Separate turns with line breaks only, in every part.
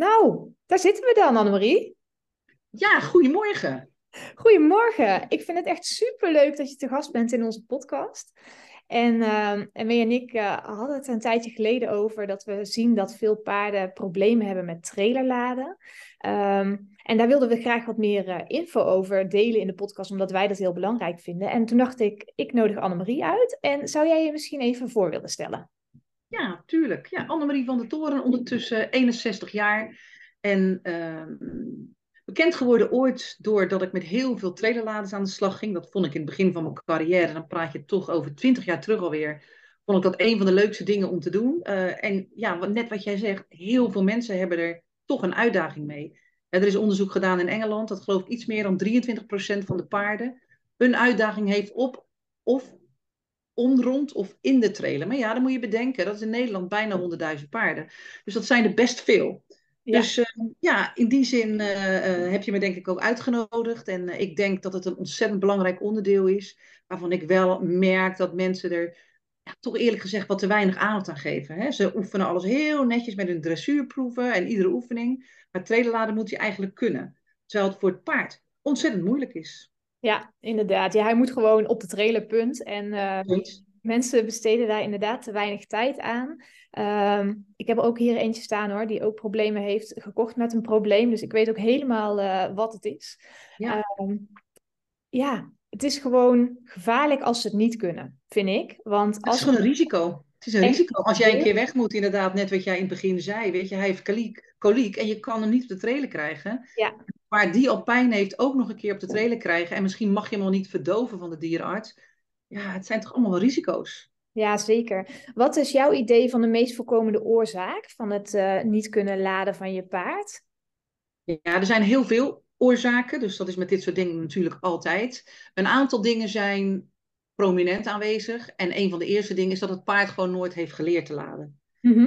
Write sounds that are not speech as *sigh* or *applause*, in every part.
Nou, daar zitten we dan, Annemarie.
Ja, goedemorgen.
Goedemorgen. Ik vind het echt superleuk dat je te gast bent in onze podcast. En, uh, en ik uh, hadden het een tijdje geleden over dat we zien dat veel paarden problemen hebben met trailerladen. Um, en daar wilden we graag wat meer uh, info over delen in de podcast, omdat wij dat heel belangrijk vinden. En toen dacht ik, ik nodig Annemarie uit. En zou jij je misschien even voor willen stellen?
Ja, tuurlijk. Ja, Annemarie van der Toren, ondertussen 61 jaar. En uh, bekend geworden ooit doordat ik met heel veel trailerladers aan de slag ging. Dat vond ik in het begin van mijn carrière. Dan praat je toch over 20 jaar terug alweer. Vond ik dat een van de leukste dingen om te doen. Uh, en ja, net wat jij zegt, heel veel mensen hebben er toch een uitdaging mee. er is onderzoek gedaan in Engeland, dat geloof ik iets meer dan 23% van de paarden een uitdaging heeft op of om, rond of in de trailer. Maar ja, dan moet je bedenken, dat is in Nederland bijna 100.000 paarden. Dus dat zijn er best veel. Ja. Dus uh, ja, in die zin uh, uh, heb je me denk ik ook uitgenodigd. En ik denk dat het een ontzettend belangrijk onderdeel is. Waarvan ik wel merk dat mensen er ja, toch eerlijk gezegd wat te weinig aandacht aan geven. Hè? Ze oefenen alles heel netjes met hun dressuurproeven en iedere oefening. Maar trailerladen moet je eigenlijk kunnen. Terwijl het voor het paard ontzettend moeilijk is.
Ja, inderdaad. Ja, hij moet gewoon op de trailerpunt. En uh, mensen besteden daar inderdaad te weinig tijd aan. Um, ik heb er ook hier eentje staan hoor, die ook problemen heeft gekocht met een probleem. Dus ik weet ook helemaal uh, wat het is. Ja. Um, ja, het is gewoon gevaarlijk als ze het niet kunnen, vind ik. Want
het als is gewoon een risico. Het is een risico. Als jij een keer weg moet, inderdaad, net wat jij in het begin zei. Weet je, hij heeft koliek, koliek en je kan hem niet op de trailer krijgen.
Ja.
Maar die al pijn heeft, ook nog een keer op de trailer krijgen. En misschien mag je hem al niet verdoven van de dierenarts. Ja, het zijn toch allemaal risico's.
Ja, zeker. Wat is jouw idee van de meest voorkomende oorzaak van het uh, niet kunnen laden van je paard?
Ja, er zijn heel veel oorzaken. Dus dat is met dit soort dingen natuurlijk altijd. Een aantal dingen zijn prominent aanwezig. En een van de eerste dingen is dat het paard gewoon nooit heeft geleerd te laden.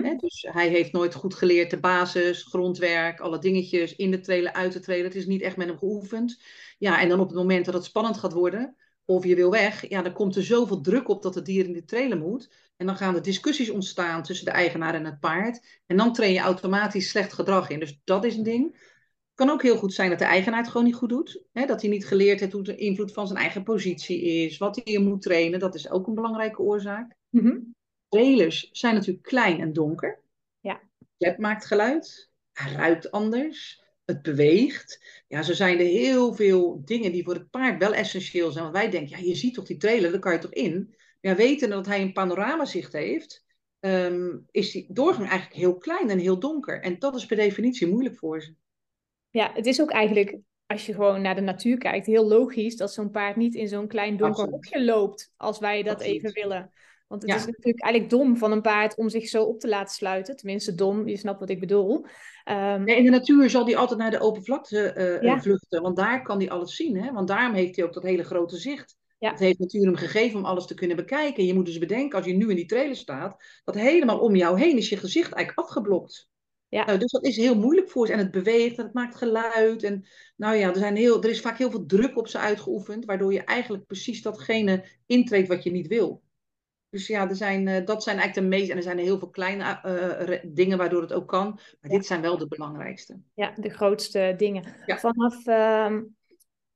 He, dus hij heeft nooit goed geleerd de basis, grondwerk, alle dingetjes in de trailer, uit de trailer. Het is niet echt met hem geoefend. Ja, en dan op het moment dat het spannend gaat worden, of je wil weg, ja, dan komt er zoveel druk op dat het dier in de trailer moet. En dan gaan er discussies ontstaan tussen de eigenaar en het paard. En dan train je automatisch slecht gedrag in. Dus dat is een ding. Het kan ook heel goed zijn dat de eigenaar het gewoon niet goed doet. Hè? Dat hij niet geleerd heeft hoe de invloed van zijn eigen positie is. Wat hij moet trainen, dat is ook een belangrijke oorzaak.
Mm-hmm
trailers zijn natuurlijk klein en donker.
Ja.
Het maakt geluid. Hij ruikt anders. Het beweegt. Ja, zo zijn er heel veel dingen die voor het paard wel essentieel zijn. Want wij denken, ja, je ziet toch die trailer, daar kan je toch in? Ja, weten dat hij een panoramazicht heeft, um, is die doorgang eigenlijk heel klein en heel donker. En dat is per definitie moeilijk voor ze.
Ja, het is ook eigenlijk, als je gewoon naar de natuur kijkt, heel logisch dat zo'n paard niet in zo'n klein donker hokje loopt, als wij dat Absoluut. even willen. Want het is natuurlijk eigenlijk dom van een paard om zich zo op te laten sluiten. Tenminste, dom, je snapt wat ik bedoel.
Um, nee, in de natuur zal hij altijd naar de open vlakte uh, ja. vluchten, want daar kan hij alles zien. Hè? Want daarom heeft hij ook dat hele grote zicht.
Ja.
Het heeft natuur hem gegeven om alles te kunnen bekijken. Je moet dus bedenken, als je nu in die trailer staat, dat helemaal om jou heen is je gezicht eigenlijk afgeblokt.
Ja.
Nou, dus dat is heel moeilijk voor ze. En het beweegt en het maakt geluid. En nou ja, er, zijn heel, er is vaak heel veel druk op ze uitgeoefend, waardoor je eigenlijk precies datgene intreedt wat je niet wil. Dus ja, er zijn, uh, dat zijn eigenlijk de meest. En er zijn heel veel kleine uh, dingen waardoor het ook kan. Maar dit zijn wel de belangrijkste.
Ja, de grootste dingen. Ja. Vanaf uh,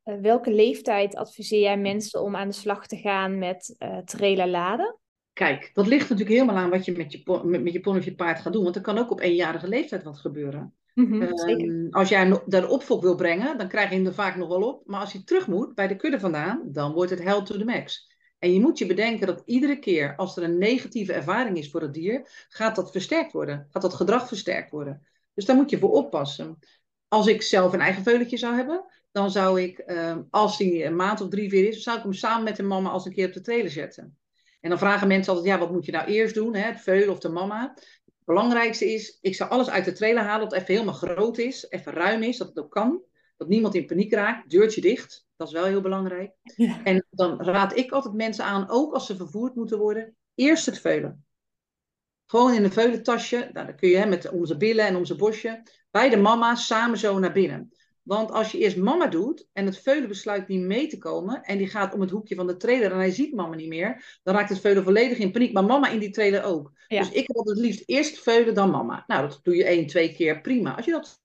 welke leeftijd adviseer jij mensen om aan de slag te gaan met uh, trailer laden?
Kijk, dat ligt natuurlijk helemaal aan wat je met je, met, met je pony of je paard gaat doen. Want er kan ook op eenjarige leeftijd wat gebeuren.
Mm-hmm, um,
als jij daar de opvolg wil brengen, dan krijg je hem er vaak nog wel op. Maar als hij terug moet bij de kudde vandaan, dan wordt het hell to the max. En je moet je bedenken dat iedere keer als er een negatieve ervaring is voor het dier, gaat dat versterkt worden. Gaat dat gedrag versterkt worden. Dus daar moet je voor oppassen. Als ik zelf een eigen veulentje zou hebben, dan zou ik, uh, als hij een maand of drie, vier is, zou ik hem samen met de mama als een keer op de trailer zetten. En dan vragen mensen altijd, ja, wat moet je nou eerst doen, hè, het veulen of de mama? belangrijkste is, ik zou alles uit de trailer halen dat het even helemaal groot is, even ruim is, dat het ook kan. Dat niemand in paniek raakt, deurtje dicht. Dat is wel heel belangrijk.
Ja.
En dan raad ik altijd mensen aan, ook als ze vervoerd moeten worden, eerst het veulen. Gewoon in een veulentasje, nou, dan kun je hè, met om zijn billen en om zijn bosje, beide mama's samen zo naar binnen. Want als je eerst mama doet en het veulen besluit niet mee te komen en die gaat om het hoekje van de trailer en hij ziet mama niet meer, dan raakt het veulen volledig in paniek. Maar mama in die trailer ook.
Ja.
Dus ik altijd het liefst eerst veulen dan mama. Nou, dat doe je één, twee keer, prima. Als je dat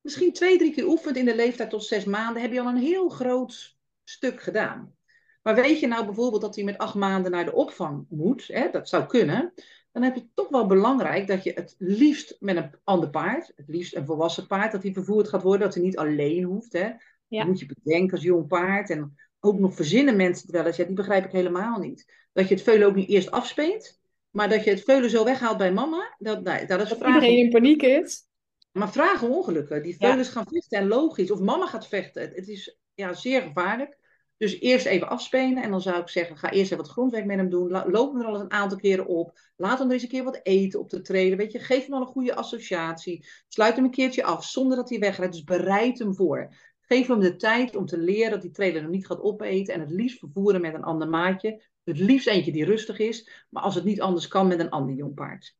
misschien twee, drie keer oefent in de leeftijd tot zes maanden, heb je al een heel groot stuk gedaan. Maar weet je nou bijvoorbeeld dat hij met acht maanden naar de opvang moet, hè, dat zou kunnen, dan heb je het toch wel belangrijk dat je het liefst met een ander paard, het liefst een volwassen paard, dat hij vervoerd gaat worden, dat hij niet alleen hoeft. Hè.
Ja.
Dat moet je bedenken als jong paard. En ook nog verzinnen mensen het wel eens, ja, die begrijp ik helemaal niet. Dat je het veulen ook niet eerst afspeent, maar dat je het veulen zo weghaalt bij mama, dat, nee, dat is
Dat
vragen.
iedereen in paniek is.
Maar vragen ongelukken. Die
Ja.
veulens gaan vechten en logisch. Of mama gaat vechten. Het, het is ja, zeer gevaarlijk. Dus eerst even afspelen. En dan zou ik zeggen, ga eerst even wat grondwerk met hem doen. Loop hem er al eens een aantal keren op. Laat hem er eens een keer wat eten op de trailer. Weet je, geef hem al een goede associatie. Sluit hem een keertje af zonder dat hij wegrijdt. Dus bereid hem voor. Geef hem de tijd om te leren dat die trailer hem niet gaat opeten. En het liefst vervoeren met een ander maatje. Het liefst eentje die rustig is. Maar als het niet anders kan, met een ander jong paard.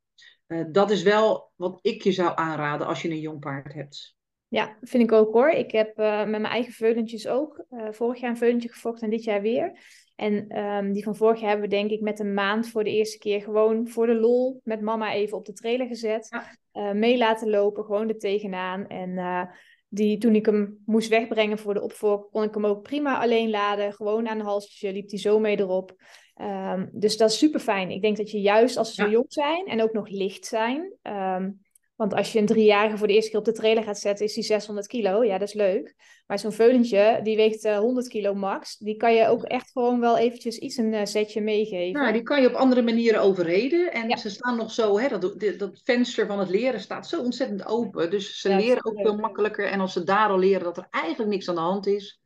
Eh, dat is wel wat ik je zou aanraden als je een jong paard hebt.
Ja, vind ik ook hoor. Ik heb eh, met mijn eigen veulentjes ook eh, vorig jaar een veulentje gefokt en dit jaar weer. En ehm, die van vorig jaar hebben we denk ik met een maand voor de eerste keer gewoon voor de lol met mama even op de trailer gezet.
Ja.
Eh, mee laten lopen, gewoon er tegenaan. En die, toen ik hem moest wegbrengen voor de opvolger, kon ik hem ook prima alleen laden. Gewoon aan een halsje liep hij zo mee erop. Ehm, dus dat is super fijn. Ik denk dat je juist als ze
Ja.
zo jong zijn en ook nog licht zijn. ehm, want als je een driejarige voor de eerste keer op de trailer gaat zetten, is die 600 kilo. Ja, dat is leuk. Maar zo'n veulentje, die weegt eh, 100 kilo max. Die kan je ook echt gewoon wel eventjes iets een eh, setje meegeven.
Nou, die kan je op andere manieren overreden. En
Ja.
ze staan nog zo, hè, dat, dat venster van het leren staat zo ontzettend open. Dus ze
Ja,
leren ook veel makkelijker. En als ze daar al leren dat er eigenlijk niks aan de hand is,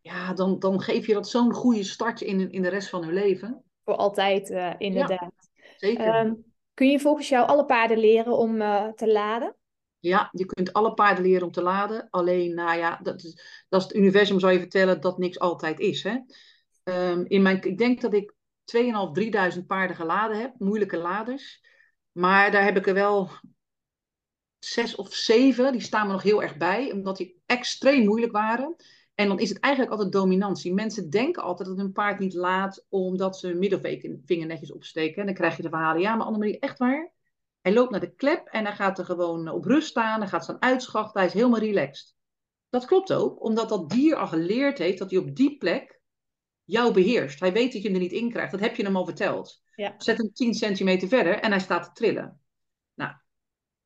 ja, dan, dan geef je dat zo'n goede start in, in de rest van hun leven.
Voor altijd, eh, inderdaad.
Zeker.
Ehm, kun je volgens jou alle paarden leren om eh, te laden?
Ja, je kunt alle paarden leren om te laden. Alleen, nou ja, dat is, dat is het universum, zou je vertellen, dat niks altijd is. Hè? Ehm, in mijn, ik denk dat ik 2.500, 3.000 paarden geladen heb, moeilijke laders. Maar daar heb ik er wel zes of zeven, die staan me nog heel erg bij, omdat die extreem moeilijk waren. En dan is het eigenlijk altijd dominantie. Mensen denken altijd dat hun paard niet laat omdat ze hun middelvinger netjes opsteken. En dan krijg je de verhalen, ja, maar Annemarie, echt waar? Hij loopt naar de klep en hij gaat er gewoon op rust staan. Hij gaat staan uitschachten. Hij is helemaal relaxed. Dat klopt ook, omdat dat dier al geleerd heeft dat hij op die plek jou beheerst. Hij weet dat je hem er niet in krijgt. Dat heb je hem al verteld.
Ja.
Zet hem 10 centimeter verder en hij staat te trillen. Nou,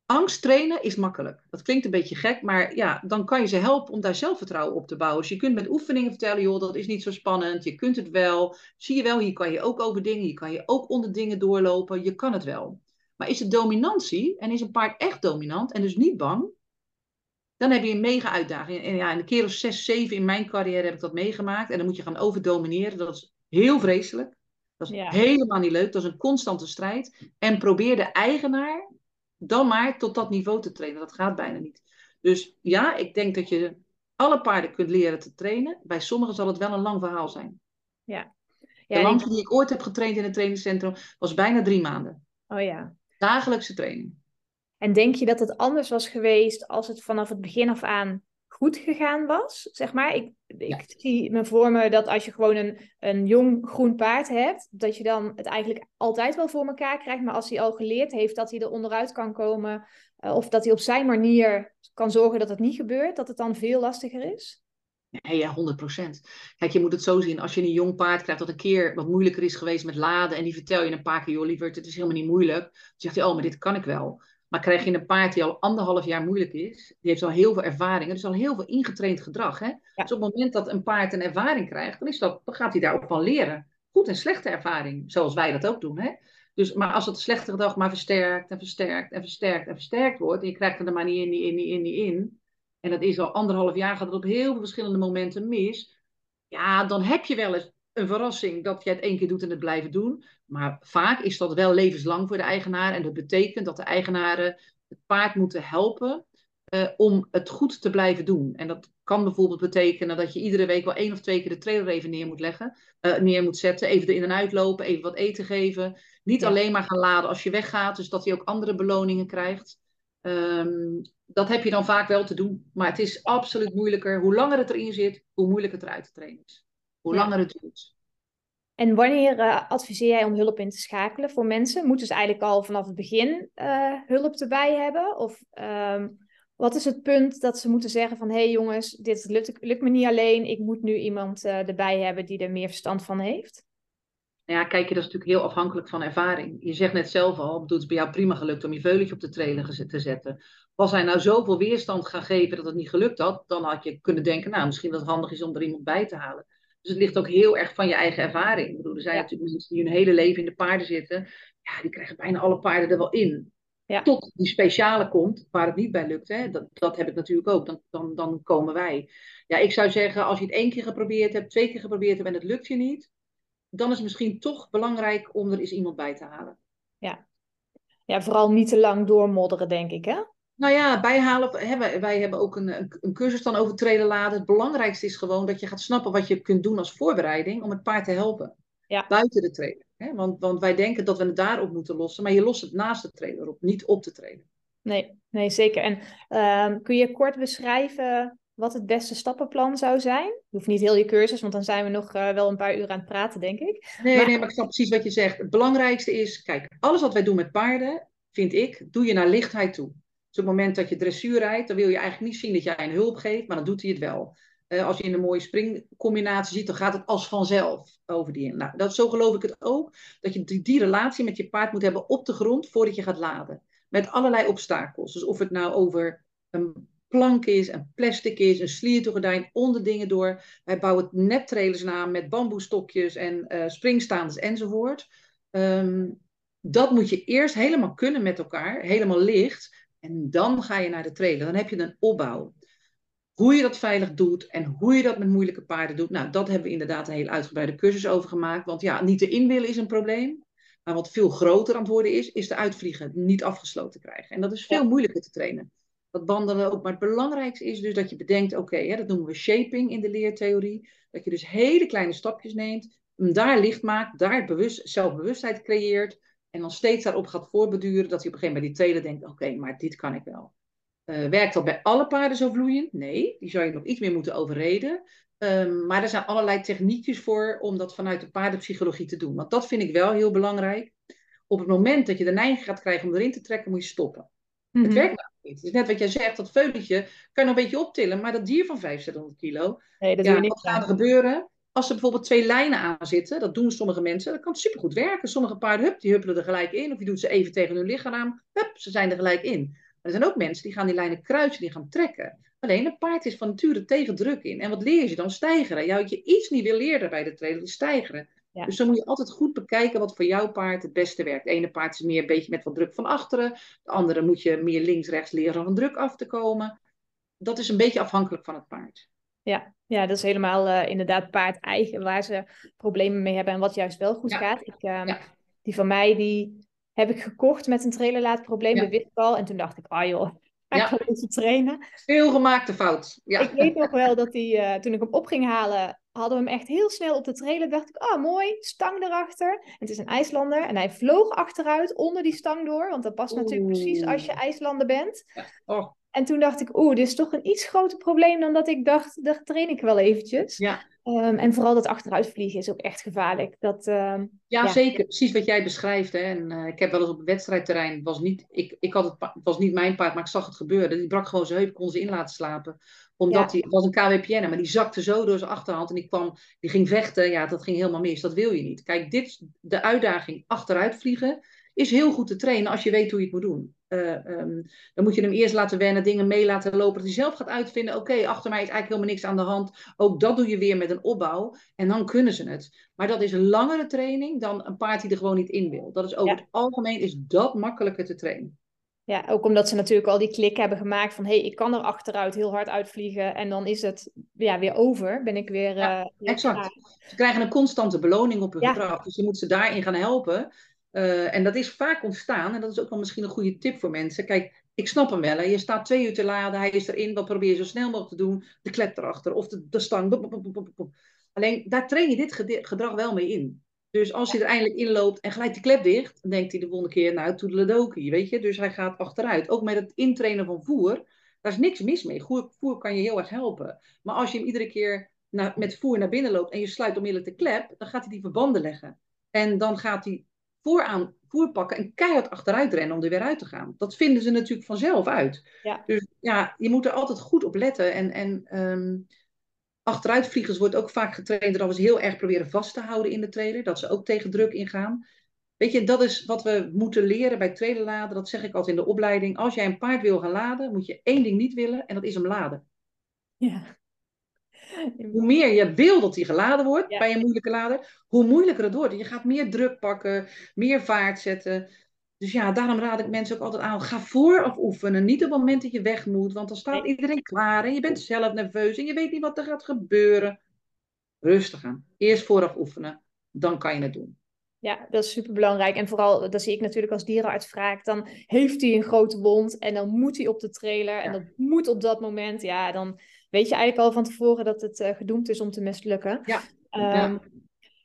angst trainen is makkelijk. Dat klinkt een beetje gek, maar ja, dan kan je ze helpen om daar zelfvertrouwen op te bouwen. Dus je kunt met oefeningen vertellen, joh, dat is niet zo spannend. Je kunt het wel. Zie je wel, hier kan je ook over dingen. Hier kan je ook onder dingen doorlopen. Je kan het wel. Maar is het dominantie en is een paard echt dominant en dus niet bang, dan heb je een mega uitdaging. En ja, de keer of zes, zeven in mijn carrière heb ik dat meegemaakt. En dan moet je gaan overdomineren. Dat is heel vreselijk. Dat is
Ja.
helemaal niet leuk. Dat is een constante strijd. En probeer de eigenaar dan maar tot dat niveau te trainen. Dat gaat bijna niet. Dus ja, ik denk dat je alle paarden kunt leren te trainen. Bij sommigen zal het wel een lang verhaal zijn.
Ja,
De langste die ik ooit heb getraind in het trainingscentrum was bijna drie maanden.
oh ja.
Dagelijkse training.
En denk je dat het anders was geweest als het vanaf het begin af aan goed gegaan was? Zeg maar, ik, ik
Ja.
zie me voor me dat als je gewoon een, een jong groen paard hebt, dat je dan het eigenlijk altijd wel voor elkaar krijgt. Maar als hij al geleerd heeft dat hij er onderuit kan komen, eh, of dat hij op zijn manier kan zorgen dat het niet gebeurt, dat het dan veel lastiger is?
Nee, ja, 100%. Kijk, je moet het zo zien. Als je een jong paard krijgt dat een keer wat moeilijker is geweest met laden. En die vertel je een paar keer, joh, lieverd, het is helemaal niet moeilijk. Dan zegt hij, oh, maar dit kan ik wel. Maar krijg je een paard die al anderhalf jaar moeilijk is. Die heeft al heel veel ervaring. Dus al heel veel ingetraind gedrag. Hè? Dus op het moment dat een paard een ervaring krijgt, dan, is dat, dan gaat hij daar ook van leren. Goed en slechte ervaring, zoals wij dat ook doen. Hè? Dus, maar als het slechte gedrag maar versterkt en versterkt en versterkt en versterkt wordt. En je krijgt er maar niet in, niet in, niet in, niet in. En dat is al anderhalf jaar, gaat het op heel veel verschillende momenten mis. Ja, dan heb je wel eens een verrassing dat je het één keer doet en het blijven doen. Maar vaak is dat wel levenslang voor de eigenaar. En dat betekent dat de eigenaren het paard moeten helpen uh, om het goed te blijven doen. En dat kan bijvoorbeeld betekenen dat je iedere week wel één of twee keer de trailer even neer moet leggen, uh, neer moet zetten, even erin en uitlopen, even wat eten geven. Niet alleen maar gaan laden als je weggaat, dus dat hij ook andere beloningen krijgt. Um, dat heb je dan vaak wel te doen. Maar het is absoluut moeilijker. Hoe langer het erin zit, hoe moeilijker het eruit te trainen is. Hoe ja. langer het duurt.
En wanneer uh, adviseer jij om hulp in te schakelen voor mensen? Moeten ze eigenlijk al vanaf het begin uh, hulp erbij hebben? Of um, wat is het punt dat ze moeten zeggen van... hé hey jongens, dit lukt, lukt, me niet alleen. Ik moet nu iemand uh, erbij hebben die er meer verstand van heeft?
Nou ja, kijk, dat is natuurlijk heel afhankelijk van ervaring. Je zegt net zelf al, het is bij jou prima gelukt om je veulentje op de trailer te zetten. Was hij nou zoveel weerstand gaan geven dat het niet gelukt had, dan had je kunnen denken, nou, misschien dat het handig is om er iemand bij te halen. Dus het ligt ook heel erg van je eigen ervaring. Ik bedoel, er zijn ja. natuurlijk mensen die hun hele leven in de paarden zitten. Ja, die krijgen bijna alle paarden er wel in. Ja. Tot die speciale komt, waar het niet bij lukt. Hè? Dat, dat heb ik natuurlijk ook. Dan, dan, dan komen wij. Ja, ik zou zeggen, als je het één keer geprobeerd hebt, twee keer geprobeerd hebt en het lukt je niet, dan is het misschien toch belangrijk om er eens iemand bij te halen.
Ja, ja vooral niet te lang doormodderen, denk ik, hè?
Nou ja, bijhalen. Hè, wij, wij hebben ook een, een, cursus dan over trailer laden. Het belangrijkste is gewoon dat je gaat snappen wat je kunt doen als voorbereiding om het paard te helpen. Ja. Buiten de trailer. Hè? Want, want wij denken dat we het daarop moeten lossen, maar je lost het naast de trailer op, niet op de trailer.
Nee, nee zeker. En uh, kun je kort beschrijven wat het beste stappenplan zou zijn? Je hoeft niet heel je cursus, want dan zijn we nog uh, wel een paar uur aan het praten, denk ik.
Nee, maar... nee, maar ik snap precies wat je zegt. Het belangrijkste is, kijk, alles wat wij doen met paarden, vind ik, doe je naar lichtheid toe. Op het moment dat je dressuur rijdt, dan wil je eigenlijk niet zien dat jij een hulp geeft, maar dan doet hij het wel. Uh, als je in een mooie springcombinatie ziet, dan gaat het als vanzelf over die. Nou, dat, zo geloof ik het ook. Dat je die, die relatie met je paard moet hebben op de grond voordat je gaat laden. Met allerlei obstakels. Dus of het nou over een plank is, een plastic is, een sliertoegordijn, onderdingen door. Wij bouwen nettrailers na met bamboestokjes en uh, springstaanders enzovoort. Um, dat moet je eerst helemaal kunnen met elkaar, helemaal licht. En dan ga je naar de trailer. Dan heb je een opbouw. Hoe je dat veilig doet en hoe je dat met moeilijke paarden doet. Nou, dat hebben we inderdaad een heel uitgebreide cursus over gemaakt. Want ja, niet te inwillen is een probleem. Maar wat veel groter aan het worden is, is de uitvliegen niet afgesloten krijgen. En dat is veel ja. moeilijker te trainen. Dat wandelen ook. Maar het belangrijkste is dus dat je bedenkt, oké, okay, dat noemen we shaping in de leertheorie. Dat je dus hele kleine stapjes neemt, hem daar licht maakt, daar bewust, zelfbewustheid creëert. En dan steeds daarop gaat voorbeduren dat hij op een gegeven moment bij die trailer denkt, oké, okay, maar dit kan ik wel. Uh, werkt dat bij alle paarden zo vloeiend? Nee, die zou je nog iets meer moeten overreden. Um, maar er zijn allerlei techniekjes voor om dat vanuit de paardenpsychologie te doen. Want dat vind ik wel heel belangrijk. Op het moment dat je de neiging gaat krijgen om erin te trekken, moet je stoppen. Het werkt nou niet. Het is net wat jij zegt, dat veulentje kan je nog een beetje optillen, maar dat dier van 500 kilo,
nee, dat
ja, wat gaat er gebeuren? Als er bijvoorbeeld twee lijnen aan zitten, dat doen sommige mensen, dat kan supergoed werken. Sommige paarden, hup, die huppelen er gelijk in, of je doet ze even tegen hun lichaam hup, ze zijn er gelijk in. Maar er zijn ook mensen die gaan die lijnen kruisen, die gaan trekken. Alleen een paard is van nature tegen druk in. En wat leer je dan? Stijgeren. Ja, wat je iets niet wil leren bij de trailer is stijgeren. Ja. Dus dan moet je altijd goed bekijken wat voor jouw paard het beste werkt. De ene paard is meer een beetje met wat druk van achteren. De andere moet je meer links-rechts leren om van druk af te komen. Dat is een beetje afhankelijk van het paard.
Ja, ja dat is helemaal uh, inderdaad paard eigen waar ze problemen mee hebben en wat juist wel goed ja. gaat. Ik, ja. Die van mij, die heb ik gekocht met een trailerlaadprobleem, ja. de witbal. En toen dacht ik, ah oh joh, ga ik even trainen.
Veel gemaakte fout. Ja.
Ik weet nog wel dat hij, uh, toen ik hem op ging halen, hadden we hem echt heel snel op de trailer. Dacht ik, oh mooi, stang erachter. Het is een IJslander en hij vloog achteruit onder die stang door. Want dat past Oeh. natuurlijk precies als je IJslander bent.
Oh.
En toen dacht ik, oeh, dit is toch een iets groter probleem dan dat ik dacht, dat train ik wel eventjes.
Ja.
Um, en vooral dat achteruitvliegen is ook echt gevaarlijk. Dat, um,
ja, ja, zeker. Precies wat jij beschrijft. Hè. En, uh, ik heb wel eens op het wedstrijdterrein, was niet, ik, ik had het, was niet mijn paard, maar ik zag het gebeuren. Die brak gewoon zijn heup, kon ze in laten slapen. Omdat hij, ja. het was een KWPN, maar die zakte zo door zijn achterhand. En die, kwam, die ging vechten. Ja, dat ging helemaal mis. Dat wil je niet. Kijk, dit, de uitdaging achteruitvliegen is heel goed te trainen als je weet hoe je het moet doen. Uh, um, dan moet je hem eerst laten wennen, dingen mee laten lopen. Dat hij zelf gaat uitvinden, oké, okay, achter mij is eigenlijk helemaal niks aan de hand. Ook dat doe je weer met een opbouw. En dan kunnen ze het. Maar dat is een langere training dan een paard die er gewoon niet in wil. Dat is over ja. het algemeen is dat makkelijker te trainen.
Ja, ook omdat ze natuurlijk al die klik hebben gemaakt van... hé, hey, ik kan er achteruit heel hard uitvliegen... en dan is het ja, weer over, ben ik weer...
Ja, uh, exact. Ze krijgen een constante beloning op hun ja. gedrag. Dus je moet ze daarin gaan helpen. Uh, en dat is vaak ontstaan. En dat is ook wel misschien een goede tip voor mensen. Kijk, ik snap hem wel. Hè. Je staat twee uur te laden, hij is erin. Wat probeer je zo snel mogelijk te doen? De klep erachter of de, de stang. Alleen, daar train je dit gedrag wel mee in. Dus als hij er eindelijk inloopt en gelijk die klep dicht, dan denkt hij de volgende keer, nou, toedeledokie, weet je. Dus hij gaat achteruit. Ook met het intrainen van voer, daar is niks mis mee. Voer, voer kan je heel erg helpen. Maar als je hem iedere keer met voer naar binnen loopt en je sluit onmiddellijk de klep, dan gaat hij die verbanden leggen. En dan gaat hij vooraan voer pakken en keihard achteruit rennen om er weer uit te gaan. Dat vinden ze natuurlijk vanzelf uit. Ja. Dus ja, je moet er altijd goed op letten. En, en um, achteruitvliegers wordt ook vaak getraind dat we ze heel erg proberen vast te houden in de trailer. Dat ze ook tegen druk ingaan. Weet je, dat is wat we moeten leren bij trailerladen. Dat zeg ik altijd in de opleiding. Als jij een paard wil gaan laden, moet je één ding niet willen en dat is hem laden. Ja. *laughs* Hoe meer je wil dat hij geladen wordt bij een moeilijke lader, hoe moeilijker het wordt. Je gaat meer druk pakken, meer vaart zetten. Dus ja, daarom raad ik mensen ook altijd aan, ga vooraf oefenen. Niet op het moment dat je weg moet, want dan staat iedereen klaar en je bent zelf nerveus en je weet niet wat er gaat gebeuren. Rustig aan. Eerst vooraf oefenen, dan kan je het doen.
Ja, dat is super belangrijk. En vooral, dat zie ik natuurlijk als dierenarts vaak, dan heeft hij een grote wond en dan moet hij op de trailer en dat moet op dat moment. Ja, dan weet je eigenlijk al van tevoren dat het uh, gedoemd is om te mislukken. Ja. Um,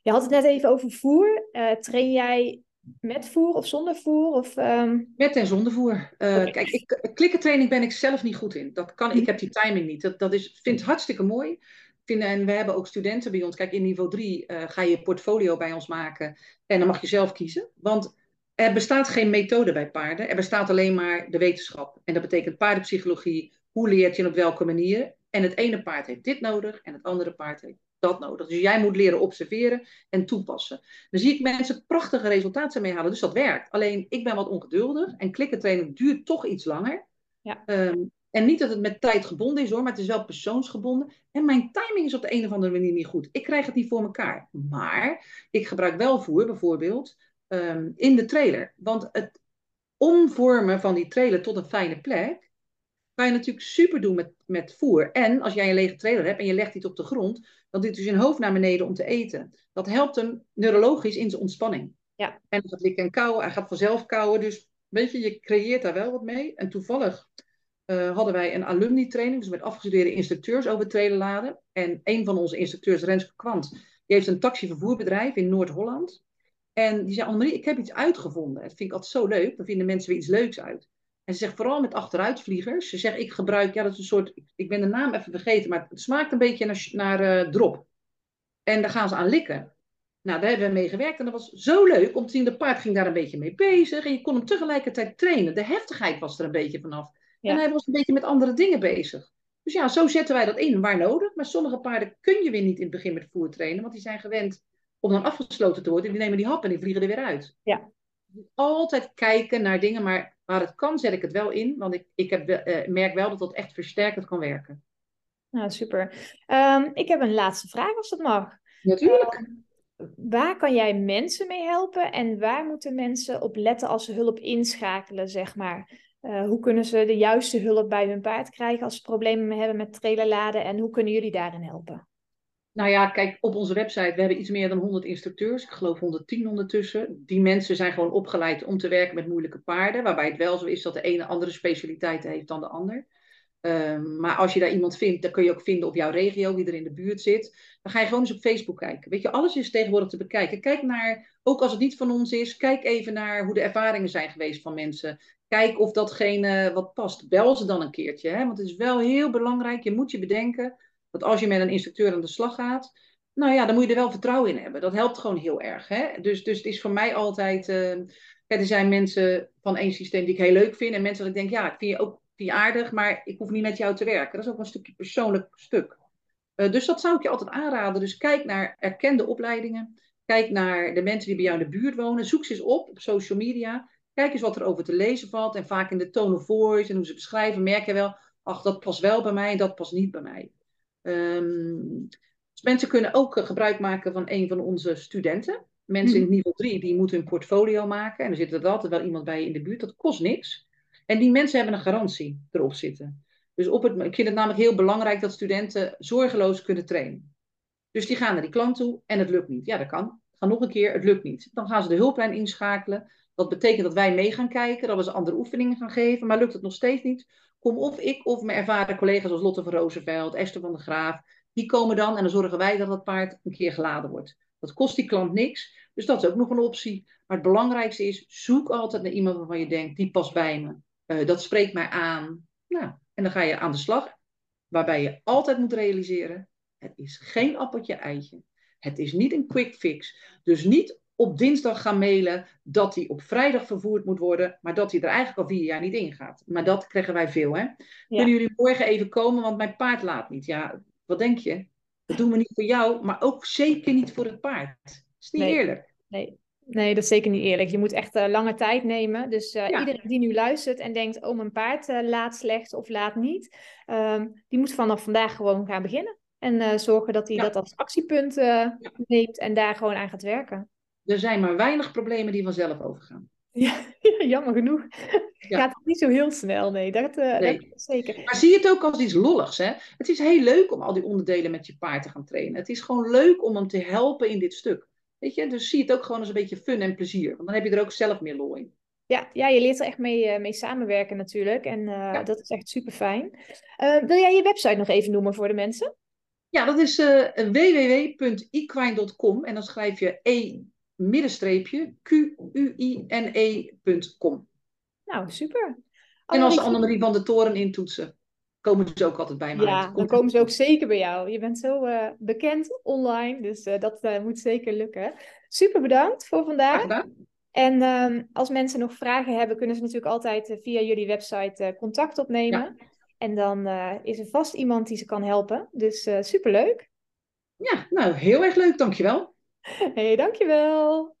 je had het net even over voer. Uh, train jij met voer of zonder voer? Of, um...
Met en zonder voer. Uh, okay. Kijk, ik, klikkentraining ben ik zelf niet goed in. Dat kan, ik mhm. heb die timing niet. Dat, dat is, vind het hartstikke mooi. Vinden, en we hebben ook studenten bij ons. Kijk, in niveau 3 uh, ga je portfolio bij ons maken. En dan mag je zelf kiezen. Want er bestaat geen methode bij paarden. Er bestaat alleen maar de wetenschap. En dat betekent paardenpsychologie. Hoe leert je en op welke manier? En het ene paard heeft dit nodig en het andere paard heeft dat nodig. Dus jij moet leren observeren en toepassen. Dan zie ik mensen prachtige resultaten mee halen, dus dat werkt. Alleen ik ben wat ongeduldig en klikkentraining duurt toch iets langer. Ja. Um, en niet dat het met tijd gebonden is hoor, maar het is wel persoonsgebonden. En mijn timing is op de een of andere manier niet goed. Ik krijg het niet voor elkaar. Maar ik gebruik wel voer bijvoorbeeld um, in de trailer. Want het omvormen van die trailer tot een fijne plek kan je natuurlijk super doen met, met voer. En als jij een lege trailer hebt en je legt iets op de grond, dan doet hij zijn hoofd naar beneden om te eten. Dat helpt hem neurologisch in zijn ontspanning. Ja. En gaat likken en kauwen, hij gaat vanzelf kauwen. Dus weet je, je creëert daar wel wat mee. En toevallig uh, hadden wij een alumni-training, dus met afgestudeerde instructeurs over trailerladen. En een van onze instructeurs, Renske Kwant, die heeft een taxivervoerbedrijf in Noord-Holland. En die zei, Annemarie, ik heb iets uitgevonden. Dat vind ik altijd zo leuk. Dan vinden mensen weer iets leuks uit. En ze zegt vooral met achteruitvliegers. Ze zegt, ik gebruik, ja, dat is een soort, ik ben de naam even vergeten, maar het smaakt een beetje naar, naar uh, drop. En daar gaan ze aan likken. Nou, daar hebben we mee gewerkt en dat was zo leuk om te zien, de paard ging daar een beetje mee bezig. En je kon hem tegelijkertijd trainen. De heftigheid was er een beetje vanaf. En hij was een beetje met andere dingen bezig. Dus ja, zo zetten wij dat in waar nodig. Maar sommige paarden kun je weer niet in het begin met voer trainen, want die zijn gewend om dan afgesloten te worden. Die nemen die hap en die vliegen er weer uit. Ja. Altijd kijken naar dingen, maar Waar het kan, zet ik het wel in, want ik, ik heb, uh, merk wel dat dat echt versterkend kan werken.
Nou, super. Um, ik heb een laatste vraag, als dat mag.
Natuurlijk. Um,
waar kan jij mensen mee helpen en waar moeten mensen op letten als ze hulp inschakelen, zeg maar? Uh, hoe kunnen ze de juiste hulp bij hun paard krijgen als ze problemen hebben met trailerladen en hoe kunnen jullie daarin helpen?
Nou ja, kijk, op onze website, we hebben iets meer dan 100 instructeurs. Ik geloof 110 ondertussen. Die mensen zijn gewoon opgeleid om te werken met moeilijke paarden. Waarbij het wel zo is dat de ene andere specialiteit heeft dan de ander. Um, maar als je daar iemand vindt, dan kun je ook vinden op jouw regio, wie er in de buurt zit. Dan ga je gewoon eens op Facebook kijken. Weet je, alles is tegenwoordig te bekijken. Kijk naar, ook als het niet van ons is, kijk even naar hoe de ervaringen zijn geweest van mensen. Kijk of datgene wat past. Bel ze dan een keertje. Hè? Want het is wel heel belangrijk. Je moet je bedenken dat als je met een instructeur aan de slag gaat, nou ja, dan moet je er wel vertrouwen in hebben. Dat helpt gewoon heel erg. Hè? Dus, dus het is voor mij altijd. Uh, er zijn mensen van één systeem die ik heel leuk vind. En mensen dat ik denk, ja, ik vind je ook vind aardig, maar ik hoef niet met jou te werken. Dat is ook een stukje persoonlijk stuk. Uh, dus dat zou ik je altijd aanraden. Dus kijk naar erkende opleidingen. Kijk naar de mensen die bij jou in de buurt wonen. Zoek ze eens op op social media. Kijk eens wat er over te lezen valt. En vaak in de tone of voice en hoe ze beschrijven, merk je wel, ach, dat past wel bij mij, dat past niet bij mij. Um, dus mensen kunnen ook uh, gebruik maken van een van onze studenten. Mensen in mhm. niveau 3 die moeten hun portfolio maken. En er zit er altijd wel iemand bij in de buurt. Dat kost niks. En die mensen hebben een garantie erop zitten. Dus op het, ik vind het namelijk heel belangrijk dat studenten zorgeloos kunnen trainen. Dus die gaan naar die klant toe en het lukt niet. Ja, dat kan. Gaan nog een keer, het lukt niet. Dan gaan ze de hulplijn inschakelen. Dat betekent dat wij mee gaan kijken, dat we ze andere oefeningen gaan geven. Maar lukt het nog steeds niet, kom of ik of mijn ervaren collega's zoals Lotte van Roosevelt, Esther van der Graaf. Die komen dan en dan zorgen wij dat het paard een keer geladen wordt. Dat kost die klant niks. Dus dat is ook nog een optie. Maar het belangrijkste is, zoek altijd naar iemand waarvan je denkt, die past bij me. Uh, dat spreekt mij aan. Nou, en dan ga je aan de slag. Waarbij je altijd moet realiseren, het is geen appeltje eitje. Het is niet een quick fix. Dus niet op dinsdag gaan mailen dat hij op vrijdag vervoerd moet worden, maar dat hij er eigenlijk al vier jaar niet in gaat. Maar dat krijgen wij veel, hè? Kunnen jullie morgen even komen, want mijn paard laat niet. Ja, wat denk je? Dat doen we niet voor jou, maar ook zeker niet voor het paard. Dat is niet eerlijk.
Nee. Nee, dat is zeker niet eerlijk. Je moet echt uh, lange tijd nemen. Dus uh, iedereen die nu luistert en denkt, oh mijn paard uh, laat slecht of laat niet, ehm, die moet vanaf vandaag gewoon gaan beginnen. En zorgen dat hij dat als actiepunt neemt en daar gewoon aan gaat werken.
Er zijn maar weinig problemen die vanzelf overgaan. *laughs*
Ja, jammer genoeg. Ja. Gaat het niet zo heel snel, nee. Dat, nee. dat zeker.
Maar zie het ook als iets lolligs, hè? Het is heel leuk om al die onderdelen met je paard te gaan trainen. Het is gewoon leuk om hem te helpen in dit stuk. Weet je, dus zie het ook gewoon als een beetje fun en plezier. Want dan heb je er ook zelf meer lol in.
Ja, ja je leert er echt mee, uh, mee samenwerken natuurlijk. En uh, dat is echt super fijn. Uh, wil jij je website nog even noemen voor de mensen?
Ja, dat is www.equine.com. En dan schrijf je e middenstreepje q-u-i-n-e.com.
Nou, super.
En als Annemarie van de Toren intoetsen komen ze ook altijd bij mij.
Ja, dan komen ze ook zeker bij jou. Je bent zo uh, bekend online, dus uh, dat uh, moet zeker lukken. Super bedankt voor vandaag. En um, als mensen nog vragen hebben, kunnen ze natuurlijk altijd via jullie website contact opnemen. Ja. En dan is er vast iemand die ze kan helpen. Dus superleuk.
Ja, nou heel erg leuk, dankjewel.
Hey, dankjewel.